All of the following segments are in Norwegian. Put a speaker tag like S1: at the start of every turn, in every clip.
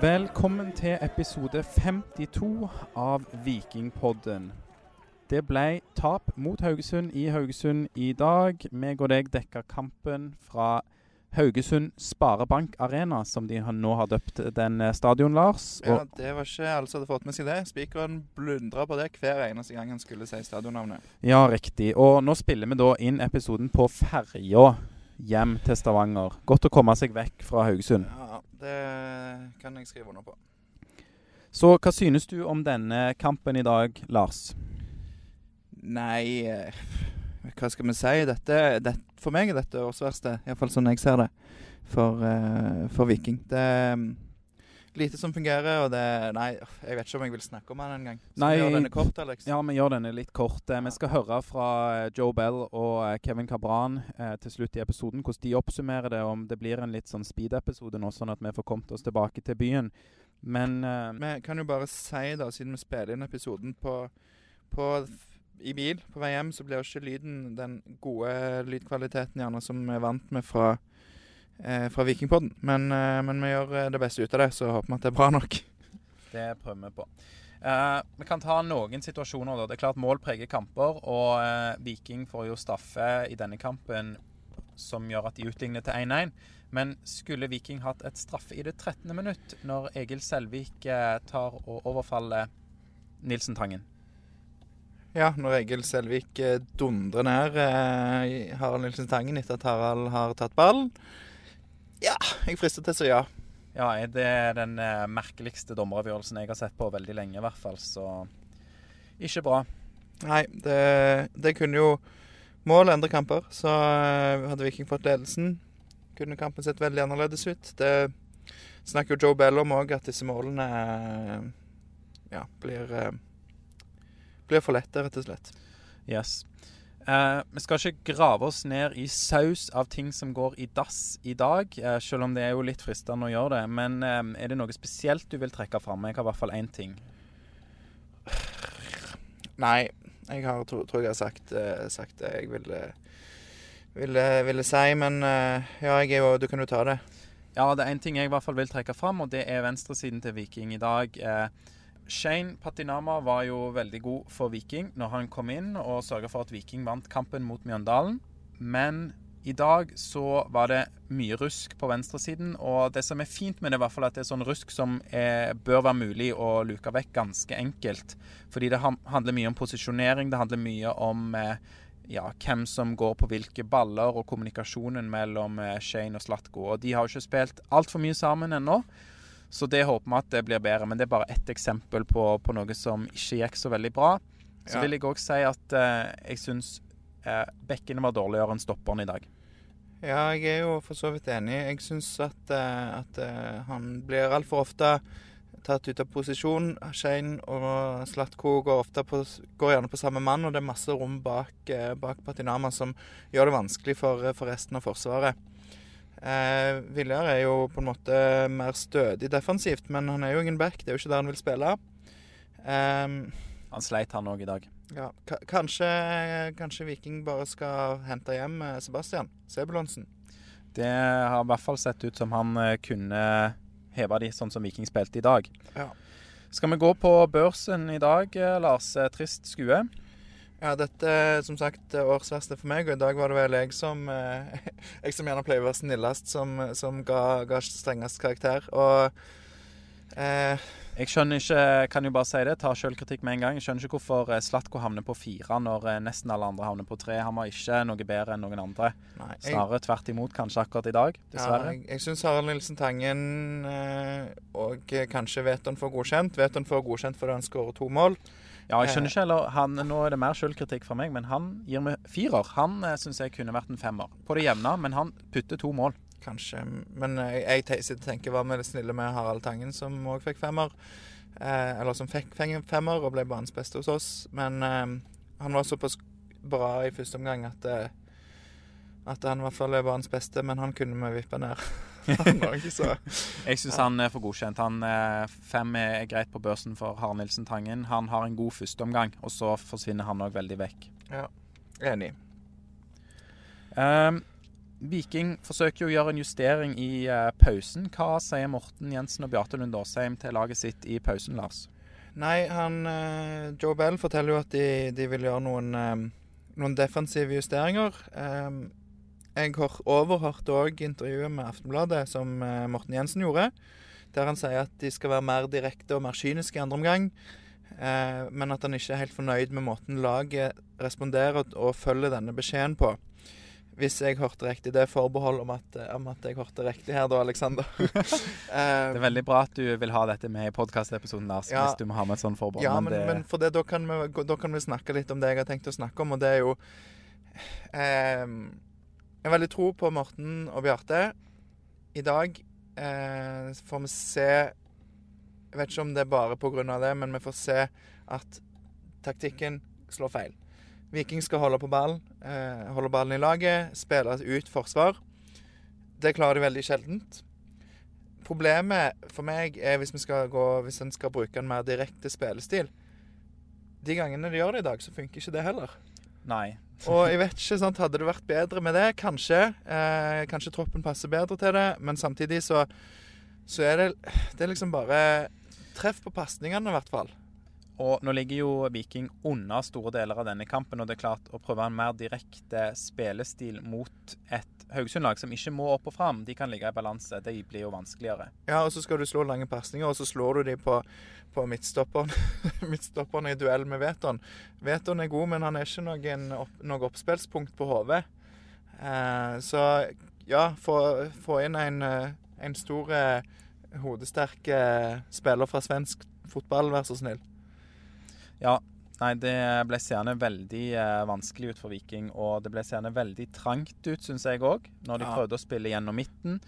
S1: Velkommen til episode 52 av Vikingpodden. Det ble tap mot Haugesund i Haugesund i dag. Meg og deg dekka kampen fra Haugesund Sparebank Arena, som de nå har døpt den eh, stadion, Lars.
S2: Ja, Det var ikke alle som hadde fått med seg det. Spikeren blundra på det hver eneste gang han skulle si stadionnavnet.
S1: ja, riktig. Og nå spiller vi da inn episoden på ferja hjem til Stavanger. Godt å komme seg vekk fra Haugesund.
S2: Ja, Det kan jeg skrive under på.
S1: Så hva synes du om denne kampen i dag, Lars?
S2: Nei eh, Hva skal vi si? Dette, det, for meg er dette årsverste, iallfall sånn jeg ser det, for, eh, for Viking. Det er lite som fungerer, og det Nei, jeg vet ikke om jeg vil snakke om han engang. Gjøre denne kort, Alex?
S1: Ja, vi gjør denne litt kort. Ja. Vi skal høre fra eh, Joe Bell og eh, Kevin Cabran eh, til slutt i episoden, hvordan de oppsummerer det, om det blir en litt sånn speed-episode nå, sånn at vi får kommet oss tilbake til byen. Men eh,
S2: Vi kan jo bare si, da, siden vi spiller inn episoden på, på i bil på vei hjem, så blir jo ikke lyden den gode lydkvaliteten gjerne som vi er vant med fra, eh, fra Vikingpodden. Men, eh, men vi gjør eh, det beste ut av det, så håper vi at det er bra nok.
S1: det prøver vi på. Eh, vi kan ta noen situasjoner. da. Det er klart Mål preger kamper, og eh, Viking får jo straffe i denne kampen som gjør at de utligner til 1-1. Men skulle Viking hatt et straffe i det 13. minutt, når Egil Selvik eh, tar og overfaller Nilsen Tangen?
S2: Ja, når Egil Selvik eh, dundrer ned eh, Harald Nilsen Tangen etter at Harald har tatt ballen. Ja, jeg frister til å si ja.
S1: Ja, det er den eh, merkeligste dommeravgjørelsen jeg har sett på veldig lenge, i hvert fall. Så ikke bra.
S2: Nei, det, det kunne jo Mål endre kamper. Så eh, hadde Viking fått ledelsen, kunne kampen sett veldig annerledes ut. Det snakker jo Joe Bell om òg, at disse målene eh, ja, blir, blir for lette, rett og slett.
S1: Yes. Eh, vi skal ikke grave oss ned i saus av ting som går i dass i dag, eh, selv om det er jo litt fristende å gjøre det. Men eh, er det noe spesielt du vil trekke fram? Jeg har i hvert fall én ting.
S2: Nei, jeg har, tror, tror jeg har sagt, eh, sagt det jeg ville, ville, ville si, men eh, ja, jeg er jo Du kan jo ta det.
S1: Ja, det er én ting jeg i hvert fall vil trekke fram, og det er venstresiden til Viking i dag. Eh, Shane Patinama var jo veldig god for Viking når han kom inn og sørga for at Viking vant kampen mot Mjøndalen. Men i dag så var det mye rusk på venstresiden, og det som er fint med det, er hvert fall at det er sånn rusk som er, bør være mulig å luke vekk ganske enkelt. Fordi det handler mye om posisjonering, det handler mye om eh, ja, hvem som går på hvilke baller, og kommunikasjonen mellom eh, Shane og Slatko. Og de har jo ikke spilt altfor mye sammen ennå. Så det håper vi at det blir bedre. Men det er bare ett eksempel på, på noe som ikke gikk så veldig bra. Så
S2: Ja.
S1: vil jeg òg si at eh, jeg syns eh, bekkene var dårligere enn stopperen i dag.
S2: Ja, jeg er jo for så vidt enig. Jeg syns at, eh, at eh, han blir altfor ofte tatt ut av posisjon. Shane og Slatko går, ofte på, går gjerne på samme mann, og det er masse rom bak, eh, bak Patinama som gjør det vanskelig for, for resten av Forsvaret. Eh, Viljar er jo på en måte mer stødig defensivt, men han er jo ingen back. Det er jo ikke der han vil spille. Eh,
S1: Han sleit, han òg, i dag.
S2: ja, kanskje, kanskje Viking bare skal hente hjem eh, Sebastian Sebulonsen.
S1: Det har i hvert fall sett ut som han eh, kunne heve de sånn som Viking spilte i dag.
S2: Ja.
S1: Skal vi gå på børsen i dag, eh, Lars? Trist skue.
S2: Ja, dette er som sagt årsverste for meg, og i dag var det vel jeg som eh, Jeg som gjerne pleier å være snillest, som, som ga, ga strengest karakter. Og eh,
S1: Jeg skjønner ikke, kan jo bare si det, ta sjølkritikk med en gang. Jeg skjønner ikke hvorfor eh, Slatko havner på fire når eh, nesten alle andre havner på tre. Han var ikke noe bedre enn noen andre.
S2: nei, jeg,
S1: Snarere tvert imot, kanskje akkurat i dag,
S2: ja,
S1: dessverre.
S2: jeg, jeg syns Harald Nilsen Tangen og kanskje Veton får godkjent. Veton får godkjent fordi han skårer to mål.
S1: Ja, jeg skjønner ikke heller, han, Nå er det mer skyldkritikk fra meg, men han gir meg firer. Han eh, syns jeg kunne vært en femmer. På det jevne, men han putter to mål.
S2: Kanskje. Men jeg, jeg og tenker hva med det snille med Harald Tangen, som òg fikk femmer. Eh, eller som fikk femmer og ble banens beste hos oss. Men eh, han var såpass bra i første omgang at, eh, at han i hvert fall er banens beste, men han kunne vi vippe ned.
S1: Jeg syns han er for godkjent. Han eh, Fem er greit på børsen for Harald Nilsen Tangen. Han har en god førsteomgang, og så forsvinner han òg veldig vekk.
S2: Enig.
S1: Um, Viking forsøker jo å gjøre en justering i uh, pausen. Hva sier Morten Jensen og Bjarte Lund Åsheim til laget sitt i pausen, Lars?
S2: Nei, han uh, Joe Bell forteller jo at de, de vil gjøre noen, um, noen defensive justeringer. Um, jeg har overhørt òg intervjuet med Aftenbladet som uh, Morten Jensen gjorde, der han sier at de skal være mer direkte og mer kyniske i andre omgang. Eh, men at han ikke er helt fornøyd med måten laget responderer og følger denne beskjeden på. Hvis jeg hørte riktig. Det er forbehold om at, om at jeg hørte riktig her da, Aleksander.
S1: det er veldig bra at du vil ha dette med i podkastepisoden, Lars. Ja, hvis du må ha med et sånt forbehold.
S2: Ja, men, men, det... men for det, da, kan vi, da, kan vi, snakke litt om det jeg har tenkt å snakke om, og det er jo eh, Jeg har veldig tro på Morten og Bjarte. I dag eh, får vi se Jeg vet ikke om det er bare pga. det, men vi får se at taktikken slår feil. Viking skal holde på ballen, eh, holde ballen i laget, spille ut forsvar. Det klarer de veldig sjeldent. Problemet for meg er hvis, vi skal gå, hvis en skal bruke en mer direkte spillestil. De gangene de gjør det i dag, så funker ikke det heller.
S1: Nei.
S2: og jeg vet ikke, sant, Hadde det vært bedre med det? Kanskje. Eh, kanskje troppen passer bedre til det. Men samtidig så, så er det, det er liksom bare Treff på pasningene, i hvert fall.
S1: Og nå ligger jo Viking unna store deler av denne kampen, og det er klart å prøve en mer direkte spillestil mot et Haugesund-lag som ikke må opp og fram, de kan ligge i balanse. Det blir jo vanskeligere.
S2: Ja, og så skal du slå lange pasninger, og så slår du de på, på midtstopperen. midtstopperen i duell med Veton. Veton er god, men han er ikke noen opp, oppspillspunkt på HV. Eh, så ja, få, få inn en, eh, en stor, eh, hodesterk eh, spiller fra svensk fotball, vær så snill.
S1: Ja, nei, det ble seende veldig eh, vanskelig ut for Viking. Og det ble seende veldig trangt ut, syns jeg òg, når de ja. prøvde å spille gjennom midten.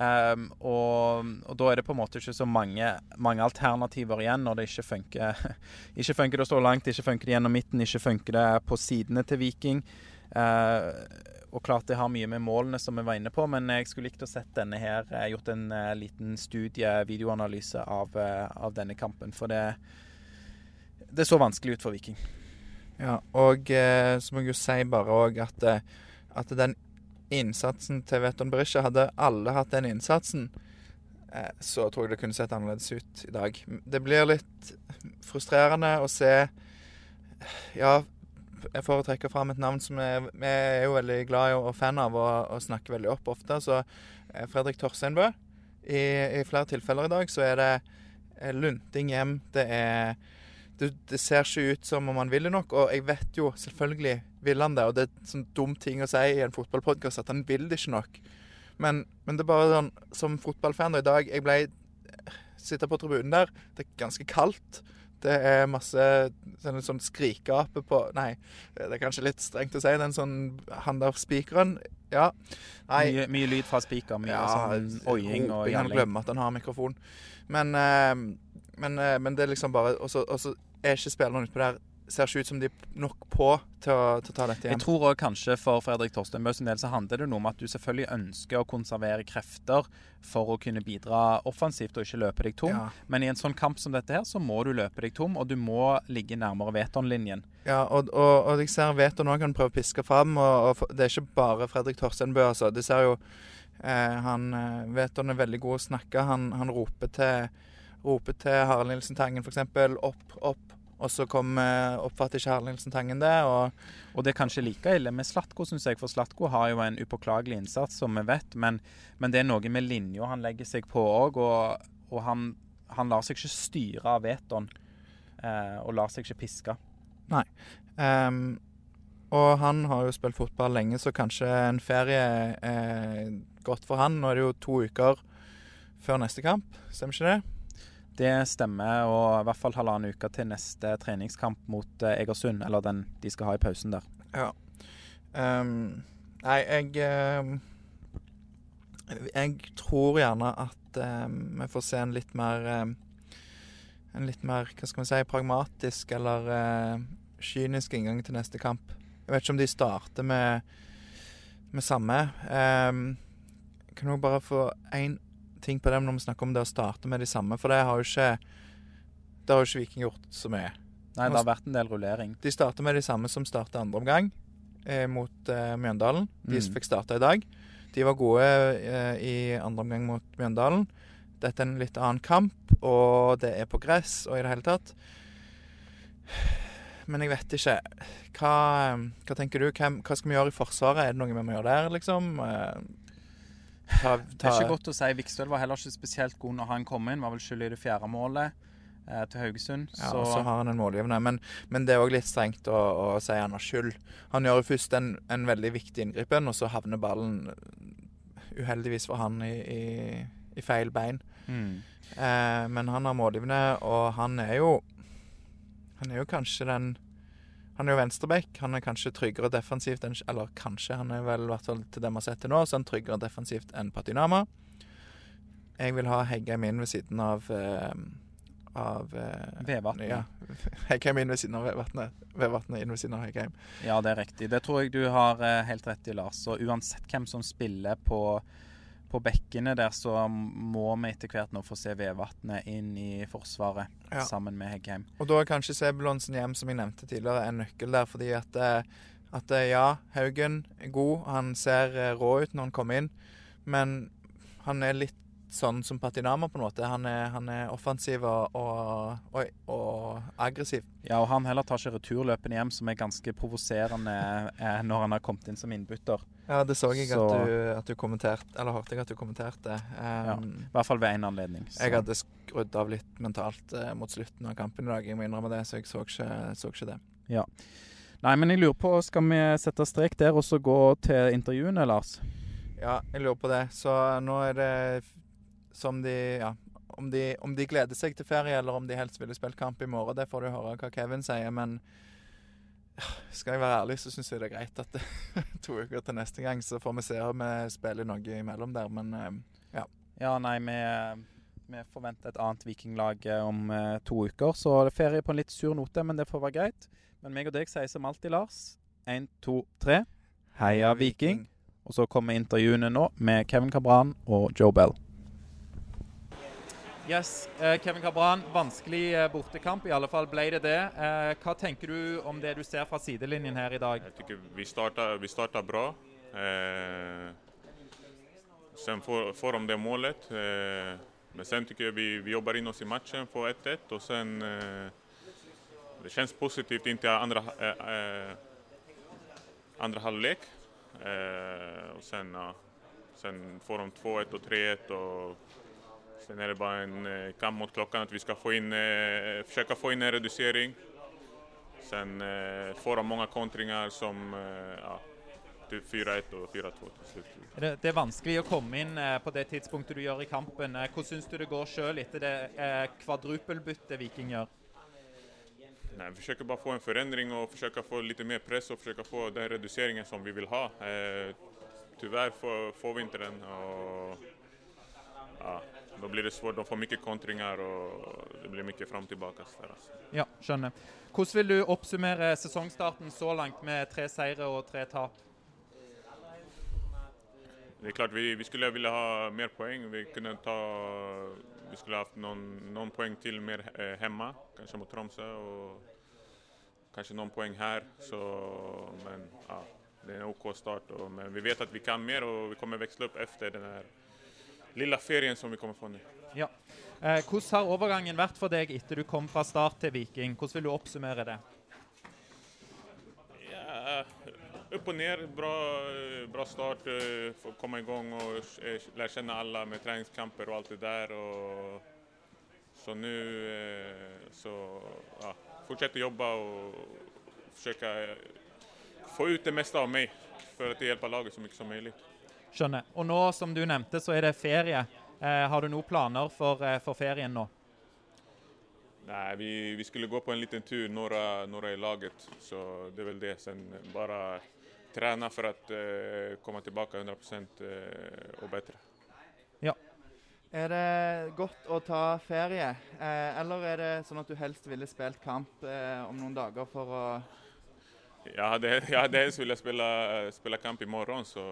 S1: Um, og, og, da er det på en måte ikke så mange, mange alternativer igjen når det ikke funker. ikke funker det å stå langt, ikke funker det gjennom midten, ikke funker det på sidene til Viking. Uh, og klart det har mye med målene som vi var inne på, men jeg skulle likt å sett denne her, Jeg har gjort en uh, liten studie, videoanalyse av, uh, av denne kampen. For det, det så vanskelig ut for Viking.
S2: Ja, og eh, så må jeg jo si bare òg at, eh, at, den innsatsen til Veton Berisha Hadde alle hatt den innsatsen, eh, så tror jeg det kunne sett annerledes ut i dag. Det blir litt frustrerende å se Ja, jeg får trekke fram et navn som vi er jo veldig glad i og fan av og, og snakker veldig opp ofte. Så eh, Fredrik Torseinbø. I, I flere tilfeller i dag så er det eh, lunting hjem. Det er det, det, ser ikke ut som om han vil det nok. Og jeg vet jo, selvfølgelig vil han det. Og det er en sånn dum ting å si i en fotballpodkast at han vil det ikke nok. Men, men, det er bare sånn som fotballfan i dag Jeg ble sitte på tribunen der. Det er ganske kaldt. Det er masse sånn, sånn skrikeape på Nei, det er kanskje litt strengt å si. Den sånn Han der spikeren Ja.
S1: Nei. Mye, mye lyd fra spiker. Mye ja, sånn oiing og
S2: gjalling. Han glemmer at han har mikrofon. Men, eh, men, eh, men det er liksom bare Og så er ikke spillerne utpå der ser ikke ut som de er nok på til å, til å ta dette igjen.
S1: Jeg tror også kanskje for Fredrik Torstenbø sin del så handler det noe om at du selvfølgelig ønsker å konservere krefter for å kunne bidra offensivt og ikke løpe deg tom. Ja. Men i en sånn kamp som dette her, så må du løpe deg tom, og du må ligge nærmere Veton-linjen.
S2: Ja, og, og, og, jeg ser Veton òg kan prøve å piske fram, og, og, det er ikke bare Fredrik Torstenbø, altså. Det ser jo eh, han eh, Veton er veldig god å snakke. Han, han roper til roper til Harald Nilsen Tangen f.eks. opp, opp. Og så kom, oppfatter ikke Harald Nilsen Tangen det. Og,
S1: og det er kanskje like ille med Slatko, syns jeg. For Slatko har jo en upåklagelig innsats, som vi vet. Men, men det er noe med linja han legger seg på òg. Og, og han, han, lar seg ikke styre av vetoen. Eh, og lar seg ikke piske.
S2: Nei. Um, og han har jo spilt fotball lenge, så kanskje en ferie er godt for han. Nå er det jo to uker før neste kamp, stemmer ikke det?
S1: Det stemmer, og i hvert fall halvannen uke til neste treningskamp mot eh, Egersund. Eller den de skal ha i pausen der.
S2: Ja. Um, nei, jeg um, Jeg tror gjerne at um, vi får se en litt mer En litt mer, hva skal vi si, pragmatisk eller uh, kynisk inngang til neste kamp. Jeg vet ikke om de starter med, med samme. Um, kan du bare få én ting på det når vi snakker om det å starte med de samme, for det har jo ikke Det har jo ikke Viking gjort så mye.
S1: Nei, det har vært en del rullering.
S2: De starter med de samme som starta andre omgang. eh, mot eh, Mjøndalen. De
S1: Mm.
S2: fikk starta i dag. De var gode eh, i andre omgang mot Mjøndalen. Dette er en litt annen kamp, og det er på gress og i det hele tatt. Men jeg vet ikke. Hva, hva tenker du? Hva, hva skal vi gjøre i Forsvaret? Er det noe vi må gjøre der, liksom? Eh, ta,
S1: Det er ikke godt å si. Vikstøl var heller ikke spesielt god når han kom inn. Var vel skyld i det fjerde målet eh, til Haugesund.
S2: Ja,
S1: så
S2: og så har han en målgivende. Men, men det er òg litt strengt å, å si han har skyld. Han gjør jo først en, en veldig viktig inngripen, og så havner ballen uheldigvis for han i, i, i feil bein.
S1: mm.
S2: Eh, men han har målgivende, og han er jo Han er jo kanskje den Han er jo venstreback. Han er kanskje tryggere defensivt enn Eller kanskje, han er vel i hvert fall til det vi har sett til nå, så han er tryggere defensivt enn Patinama. Jeg vil ha Heggheim inn ved siden av uh, av eh,
S1: Vevatnet.
S2: Ja. Heggheim inn ved siden av Vevatnet. Vevatnet inn ved siden av Heggheim.
S1: Ja, det er riktig. Det tror jeg du har eh, helt rett i, Lars. Og uansett hvem som spiller på, på bekkene der, så må vi etter hvert nå få se Vevatnet inn i Forsvaret
S2: Ja.
S1: sammen med Heggheim.
S2: Og da er kanskje Sebulonsen hjem, som jeg nevnte tidligere, en nøkkel der. Fordi at, eh, at eh, ja, Haugen er god. Han ser eh, rå ut når han kommer inn. Men han er litt sånn som Patinama, på en måte. Han er, han er offensiv og, og, og, og aggressiv.
S1: Ja, og han heller tar ikke returløpene hjem, som er ganske provoserende eh, når han har kommet inn som innbytter.
S2: Ja, det så jeg
S1: Så-
S2: at, du, at du kommenterte, eller hørte jeg at du kommenterte.
S1: Ja.
S2: Um,
S1: I hvert fall ved én anledning. Så.
S2: Jeg hadde skrudd av litt mentalt eh, mot slutten av kampen i dag, jeg må innrømme det, så jeg så ikke, så ikke det.
S1: Nei, men jeg lurer på, skal vi sette strek der og så gå til intervjuene, Lars?
S2: Ja, jeg lurer på det. Så nå er det som de Ja. Om de, om de gleder seg til ferie, eller om de helst ville spilt kamp i morgen, det får du høre hva Kevin sier. Men skal jeg være ærlig, så syns jeg det er greit at det to uker til neste gang, så får vi se om vi spiller noe imellom der. Men ja.
S1: Ja, nei, vi, vi forventer et annet vikinglag eh, om eh, to uker. Så det er ferie på en litt sur note, men det får være greit. Men meg og deg sier som alltid, Lars. Én, to, tre. Heia Viking. Og så kommer intervjuene nå med Kevin Cabran og Joe Bell. Yes, eh, Kevin Cabran. Vanskelig eh, bortekamp, i alle fall ble det det. Eh, hva tenker du om det du ser fra sidelinjen her i dag?
S3: Jeg vi starta bra. Eh, sen får, får de det målet. Eh, men sen tycker jag vi, vi jobbar in oss i matchen, får 1-1 och sen eh, det känns positivt inntil andre eh, andra halvlek. Eh, och sen, ja, sen får de 2-1 och 3-1 och sen är det bara en eh, kamp mot klockan att vi ska få in, eh, försöka få in en reducering. Sen eh, får de många kontringar som ja, 4-1 och 4-2 till slut.
S1: Det, det er vanskelig å komme inn eh, på det tidspunktet du gjør i kampen. Hvordan syns du det går sjøl etter det eh, kvadrupelbyttet Viking gjør?
S3: Nej, vi försöker bara få en förändring och försöka få lite mer press och försöka få den reduceringen som vi vill ha. Eh, tyvärr får, får vi inte den. Och, ja, då blir det svårt, de får mye kontringer, og det blir mye fram tilbake. Så där.
S1: Ja, skjønner. Hvordan vil du oppsummere sesongstarten så langt med tre seire og tre tap?
S3: Det er klart, vi, vi skulle ville ha mer poeng. Vi, kunne ta, vi skulle ha noen, noen poeng til mer hjemme, kanskje mot Tromsø. Og kanskje noen poeng her. Så, men ja, det er en OK start. Og, men vi vet at vi kan mer og vi kommer veksle opp etter den här lilla ferien som vi kommer fra nå.
S1: Ja. Eh, hvordan har overgangen vært for deg etter du kom fra start til Viking? Hvordan vil du oppsummere det?
S3: Ja, opp og ned. bra, eh, bra start, eh, få komma igång och eh, lære kjenne alle med treningskamper og alt det der. Og, så nå eh, så ja, fortsette å jobbe og forsøke få ut det meste av meg for å hjelpe laget så mye som möjligt.
S1: Skjønner. Og nå, som du nevnte, så er det ferie. Eh, har du noen planer for, eh, for ferien nå?
S3: Nei, vi, vi skulle gå på en liten tur, når jeg er laget, så det er vel det. Sen bare trene for å eh, komme tilbake 100% og bedre. Ja.
S2: Er det godt å ta ferie, eh, eller er det sånn at du helst ville spilt kamp eh, om noen dager for å
S3: Ja, det, ja, det helst vil jeg spille, spille kamp i morgen, så,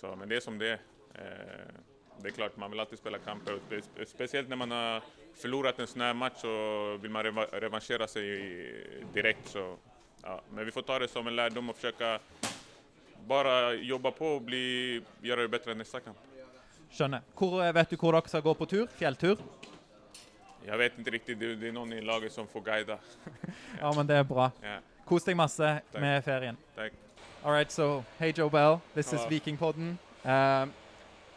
S3: så, men det är som det är. Eh, det är klart, man vill alltid spela kamper. Spesielt når Speciellt när man har förlorat en sån här match så vill man revansjere revanschera sig direkt. Så ja, men vi får ta det som en lärdom och försöka bare jobbe på og bli, gjøre det bedre neste kamp.
S4: Skjønner. Hvor, eh, vet du hvor dere skal gå på tur? Fjelltur?
S3: Jeg vet ikke riktig. det, det er noen i laget som får guida.
S4: Ja, men det er bra.
S3: Ja,
S4: Kos deg masse
S3: Takk.
S4: med ferien.
S3: tack.
S4: All right, so hey Joe Bell, this is Viking Podden. Um,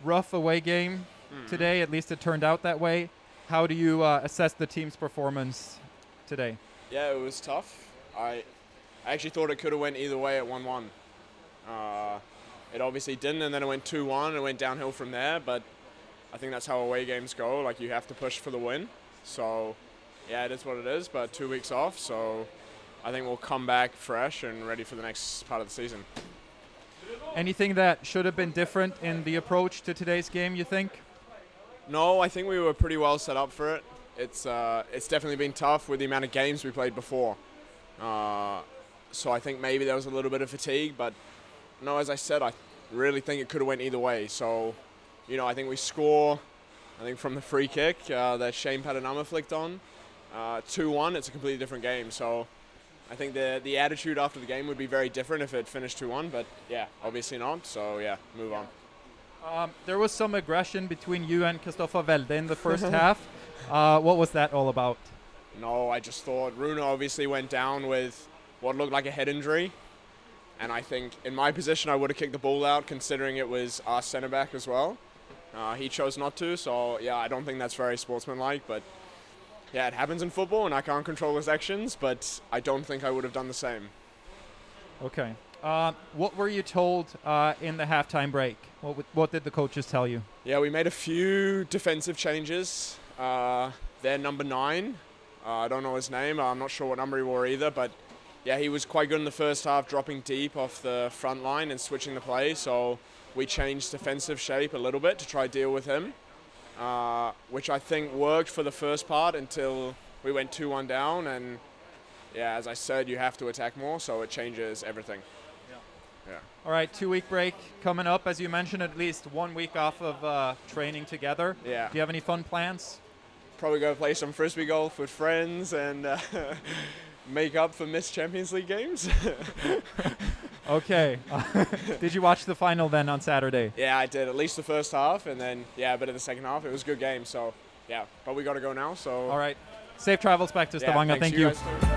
S4: rough away game today, at least it turned out that way. How do you uh, assess the team's performance today?
S5: Yeah, it was tough. I, I actually thought it could have went either way at 1-1. Uh, it obviously didn't, and then it went 2-1 and it went downhill from there. But I think that's how away games go. Like you have to push for the win. So, yeah, it is what it is. But two weeks off, so I think we'll come back fresh and ready for the next part of the season.
S4: Anything that should have been different in the approach to today's game, you think?
S5: No, I think we were pretty well set up for it. It's uh, it's definitely been tough with the amount of games we played before. Uh, so I think maybe there was a little bit of fatigue, but no, as I said, I really think it could have went either way. So, you know, I think we score. I think from the free kick uh, that Shane Padanama flicked on, uh, two-one. It's a completely different game. So. I think the the attitude after the game would be very different if it finished 2-1, but yeah, obviously not. So yeah, move on.
S4: Um, there was some aggression between you and Christopher Velde in the first half. Uh, what was that all about?
S5: No, I just thought Runa obviously went down with what looked like a head injury. And I think in my position, I would have kicked the ball out considering it was our centre back as well. Uh, he chose not to, so yeah, I don't think that's very sportsmanlike. But yeah, it happens in football, and I can't control his actions, but I don't think I would have done the same.
S4: Okay. Uh, what were you told uh, in the halftime break? What, w- what did the coaches tell you?
S5: Yeah, we made a few defensive changes. Uh, their number nine, uh, I don't know his name. I'm not sure what number he wore either, but yeah, he was quite good in the first half, dropping deep off the front line and switching the play. So we changed defensive shape a little bit to try deal with him, uh, which I think worked for the first part until we went 2-1 down. And yeah, as I said, you have to attack more, so it changes everything. Yeah.
S4: All right, two week break coming up. As you mentioned, at least one week off of uh, training together.
S5: Yeah.
S4: Do you have any fun plans?
S5: probably go play some frisbee golf with friends and uh, make up for missed Champions League games.
S4: Okay. did you watch the final then on Saturday?
S5: yeah, I did at least the first half, and then yeah, a bit of the second half. It was a good game, so yeah. But we got to go now. So
S4: All right. Safe travels back to
S5: yeah,
S4: Stavanger. Thank you.
S5: guys.